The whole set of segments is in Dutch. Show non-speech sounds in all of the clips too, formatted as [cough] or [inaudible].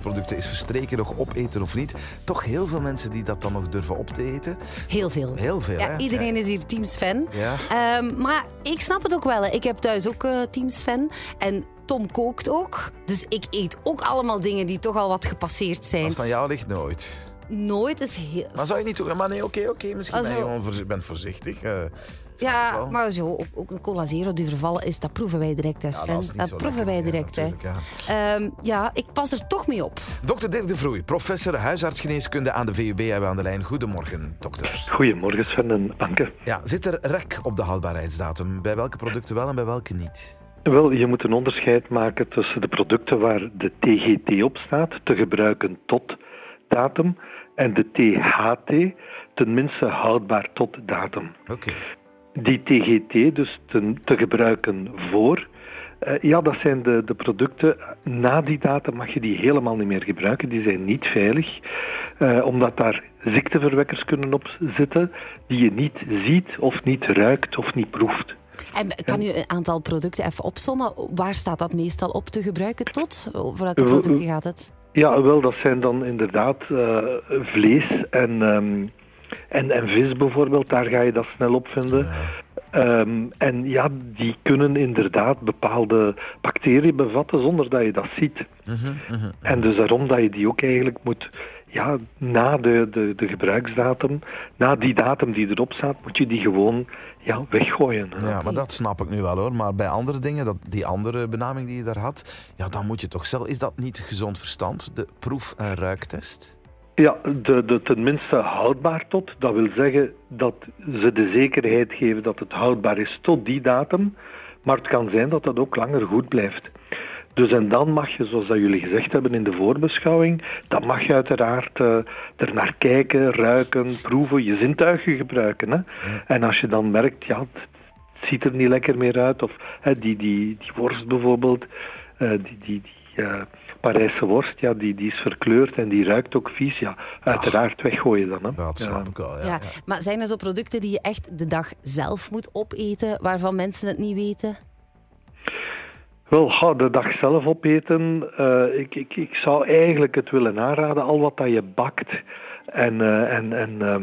producten is verstreken nog opeten of niet. Toch heel veel mensen die dat dan nog durven op te eten. Heel veel. Heel veel, Ja, hè? iedereen is hier Teams fan. Ja. Ehm, maar ik snap het ook wel. hè. Ik heb thuis ook eh, Teams fan. En Tom kookt ook. Dus ik eet ook allemaal dingen die toch al wat gepasseerd zijn. Als het aan jou ligt, nooit. Nooit is heel... Maar zou je niet doen? Maar nee, oké, oké. Misschien ben je gewoon bent voorzichtig. eh, Ja, wel. maar zo, ook, ook een cola zero die vervallen is, dat proeven wij direct, hè Ja, Sven. dat is niet dat zo proeven lekker, wij direct, hè. ja. Ehm, ja, ik pas er toch mee op. Dokter Dirk de Vroei, professor huisartsgeneeskunde aan de VUB hebben we aan de lijn. Goedemorgen, dokter. Goedemorgen Sven en Anke. Ja, zit er rek op de houdbaarheidsdatum? Bij welke producten wel en bij welke niet? Wel, je moet een onderscheid maken tussen de producten waar de TGT op staat, te gebruiken tot datum, en de THT, tenminste houdbaar tot datum. Oké. Die TGT, dus te, te gebruiken voor, eh, ja, dat zijn de, de producten. Na die datum mag je die helemaal niet meer gebruiken. Die zijn niet veilig, eh, omdat daar ziekteverwekkers kunnen op zitten die je niet ziet of niet ruikt of niet proeft. En kan u een aantal producten even opsommen? Waar staat dat meestal op te gebruiken tot? Over welke Eh, producten gaat het? Ja, wel, dat zijn dan inderdaad eh, vlees en, ehm, en, en vis bijvoorbeeld. Daar ga je dat snel op vinden. Ehm, en ja, die kunnen inderdaad bepaalde bacteriën bevatten zonder dat je dat ziet. Mhm, mhm. En dus daarom dat je die ook eigenlijk moet, ja, na de, de, de gebruiksdatum, na die datum die erop staat, moet je die gewoon ja, weggooien. Ja, maar dat snap ik nu wel hoor. Maar bij andere dingen, dat, die andere benaming die je daar had, ja, dan moet je toch zelf. Is dat niet gezond verstand? De proef- en ruiktest? Ja, de, de tenminste houdbaar tot. Dat wil zeggen dat ze de zekerheid geven dat het houdbaar is tot die datum. Maar het kan zijn dat dat ook langer goed blijft. Dus en dan mag je, zoals dat jullie gezegd hebben in de voorbeschouwing, dan mag je uiteraard eh er naar kijken, ruiken, proeven, je zintuigen gebruiken. Hè? En als je dan merkt, ja, het ziet er niet lekker meer uit, of hè, die, die, die worst bijvoorbeeld, eh, die, die, die eh, Parijse worst, ja, die, die is verkleurd en die ruikt ook vies, ja, uiteraard weggooien dan. Hè. Dat snap Ja. ik wel. Ja, Ja, ja. Maar zijn er zo producten die je echt de dag zelf moet opeten, waarvan mensen het niet weten? Wel, ga de dag zelf opeten. Eh, ik, ik, ik zou eigenlijk het willen aanraden, al wat dat je bakt en, eh, en, en, ehm,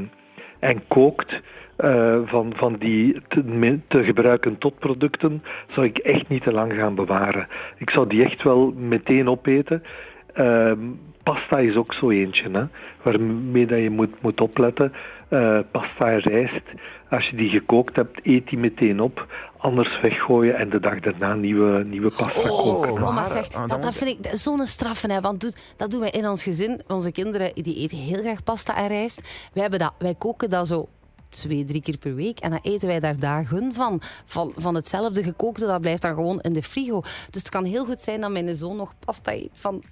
en kookt, eh, van, van die te, te gebruiken tot producten, zou ik echt niet te lang gaan bewaren. Ik zou die echt wel meteen opeten. Ehm, pasta is ook zo eentje, hè, waarmee dat je moet, moet opletten. Eh, pasta en rijst, als je die gekookt hebt, eet die meteen op. Anders weggooien en de dag daarna nieuwe, nieuwe pasta koken. Oh, Oh, maar maar, zeg, ah, dat, vind ik zo'n straffen. Hè, want doet- dat doen wij in ons gezin. Onze kinderen die eten heel graag pasta en rijst. Wij, hebben dat, wij koken dat zo twee, drie keer per week. En dan eten wij daar dagen van. Van, van hetzelfde gekookte, dat blijft dan gewoon in de frigo. Dus het kan heel goed zijn dat mijn zoon nog pasta eet van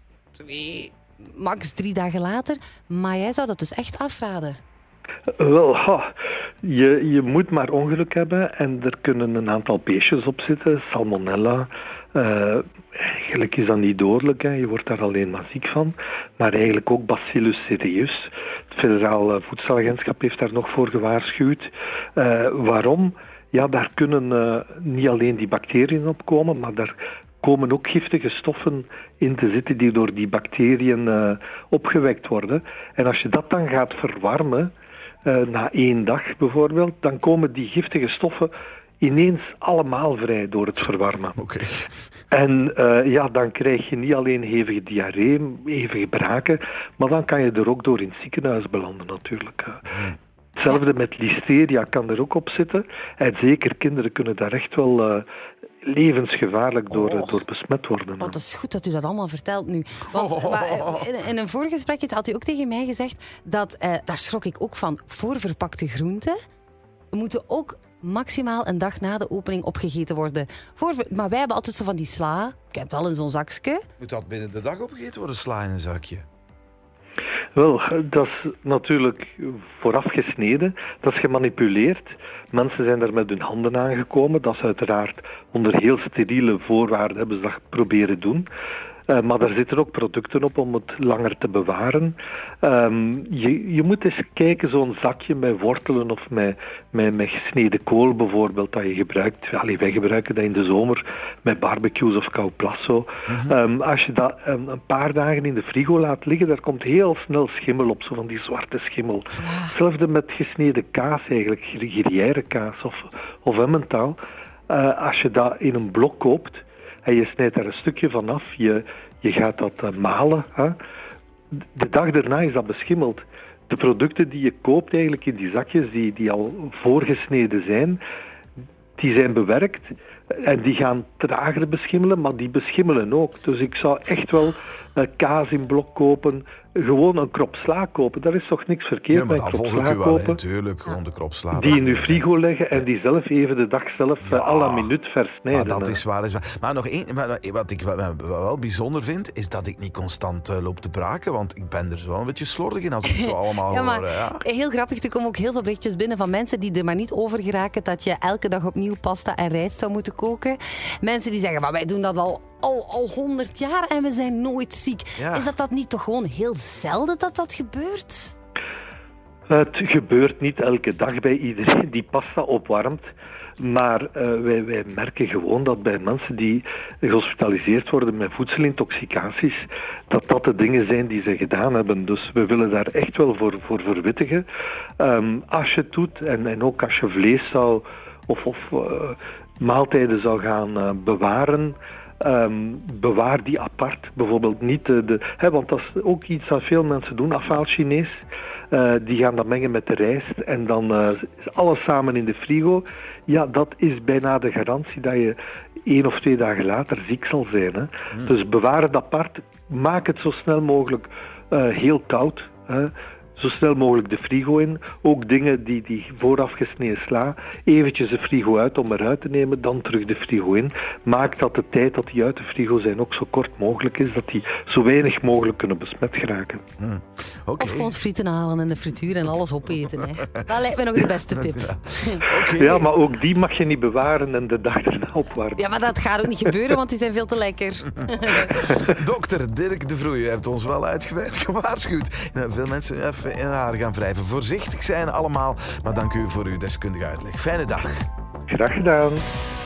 max drie dagen later. Maar jij zou dat dus echt afraden. Wel, je, je moet maar ongeluk hebben en er kunnen een aantal beestjes op zitten. Salmonella, eh, eigenlijk is dat niet dodelijk, hè. je wordt daar alleen maar ziek van. Maar eigenlijk ook Bacillus cereus. Het Federaal Voedselagentschap heeft daar nog voor gewaarschuwd. Eh, waarom? Ja, daar kunnen eh, niet alleen die bacteriën op komen, maar daar komen ook giftige stoffen in te zitten die door die bacteriën eh, opgewekt worden. En als je dat dan gaat verwarmen, eh, na één dag bijvoorbeeld, dan komen die giftige stoffen ineens allemaal vrij door het verwarmen. Oké. En eh, ja, dan krijg je niet alleen hevige diarree, hevige braken, maar dan kan je er ook door in het ziekenhuis belanden natuurlijk. eh. Hetzelfde met listeria kan er ook op zitten. En zeker kinderen kunnen daar echt wel eh, levensgevaarlijk door, Oh. door besmet worden. Want het is goed dat u dat allemaal vertelt nu. Want [laughs] maar, eh, in, in een voorgesprekje had u ook tegen mij gezegd dat, eh, daar schrok ik ook van, voorverpakte groenten moeten ook maximaal een dag na de opening opgegeten worden. Voorver- maar wij hebben altijd zo van die sla, ik heb het wel in zo'n zakje. Moet dat binnen de dag opgegeten worden, sla in een zakje? Wel, dat is natuurlijk vooraf gesneden, dat is gemanipuleerd. Mensen zijn daar met hun handen aangekomen. Dat is uiteraard onder heel steriele voorwaarden hebben ze dat proberen doen. Uh, maar daar zitten ook producten op om het langer te bewaren. Um, je, je moet eens kijken, zo'n zakje met wortelen of met, met, met gesneden kool bijvoorbeeld, dat je gebruikt. Allee, wij gebruiken dat in de zomer met barbecues of cauplasso. Mm um, als je dat um, een paar dagen in de frigo laat liggen, daar komt heel snel schimmel op, zo van die zwarte schimmel. Hetzelfde met gesneden kaas eigenlijk, gruyère kaas of, of emmentaal. Uh, als je dat in een blok koopt en je snijdt daar een stukje van af, je, je gaat dat uh, malen. Hè? De dag daarna is dat beschimmeld. De producten die je koopt eigenlijk in die zakjes, die, die al voorgesneden zijn, die zijn bewerkt en die gaan trager beschimmelen, maar die beschimmelen ook. Dus ik zou echt wel uh, kaas in blok kopen, gewoon een krop sla kopen. Daar is toch niks verkeerd ja, maar met krop sla kopen. natuurlijk, gewoon de krop sla. Die in uw frigo leggen en die zelf even de dag zelf ja, à la minuut versnijden. Maar dat is waar, is waar. Maar nog één, maar wat ik wel bijzonder vind, is dat ik niet constant uh, loop te braken, want ik ben er wel een beetje slordig in als ik zo [laughs] allemaal ja, maar hoor. Ja. Heel grappig, er komen ook heel veel berichtjes binnen van mensen die er maar niet over geraken dat je elke dag opnieuw pasta en rijst zou moeten koken. Mensen die zeggen, maar wij doen dat al al, al 100 jaar en we zijn nooit ziek. Ja. Is dat, dat niet toch gewoon heel zelden dat dat gebeurt? Het gebeurt niet elke dag bij iedereen die pasta opwarmt. Maar uh, wij, wij, merken gewoon dat bij mensen die gehospitaliseerd worden met voedselintoxicaties, dat dat de dingen zijn die ze gedaan hebben. Dus we willen daar echt wel voor, voor verwittigen. Um, als je het doet, en, en ook als je vlees zou of, of uh, maaltijden zou gaan uh, bewaren, Um, bewaar die apart. Bijvoorbeeld niet de. de hè, want dat is ook iets dat veel mensen doen, afhaal Chinees. Uh, die gaan dat mengen met de rijst en dan uh, is alles samen in de frigo. Ja, dat is bijna de garantie dat je één of twee dagen later ziek zal zijn. Hè. Mm. Dus bewaar het apart. Maak het zo snel mogelijk uh, heel koud. Hè zo snel mogelijk de frigo in. Ook dingen die, die vooraf gesneden sla, eventjes de frigo uit om eruit te nemen, dan terug de frigo in. Maak dat de tijd dat die uit de frigo zijn ook zo kort mogelijk is, dat die zo weinig mogelijk kunnen besmet geraken. Hmm. Okay. Of gewoon frieten halen in de frituur en alles opeten. Hè. Dat lijkt me nog de beste tip. [laughs] okay. Ja, maar ook die mag je niet bewaren en de dag erna opwarmen. Ja, maar dat gaat ook niet gebeuren, want die zijn veel te lekker. [laughs] Dokter Dirk de Vroei, u hebt ons wel uitgebreid [laughs] gewaarschuwd. Veel mensen in haar gaan wrijven. Voorzichtig zijn allemaal, maar dank u voor uw deskundige uitleg. Fijne dag. Graag gedaan.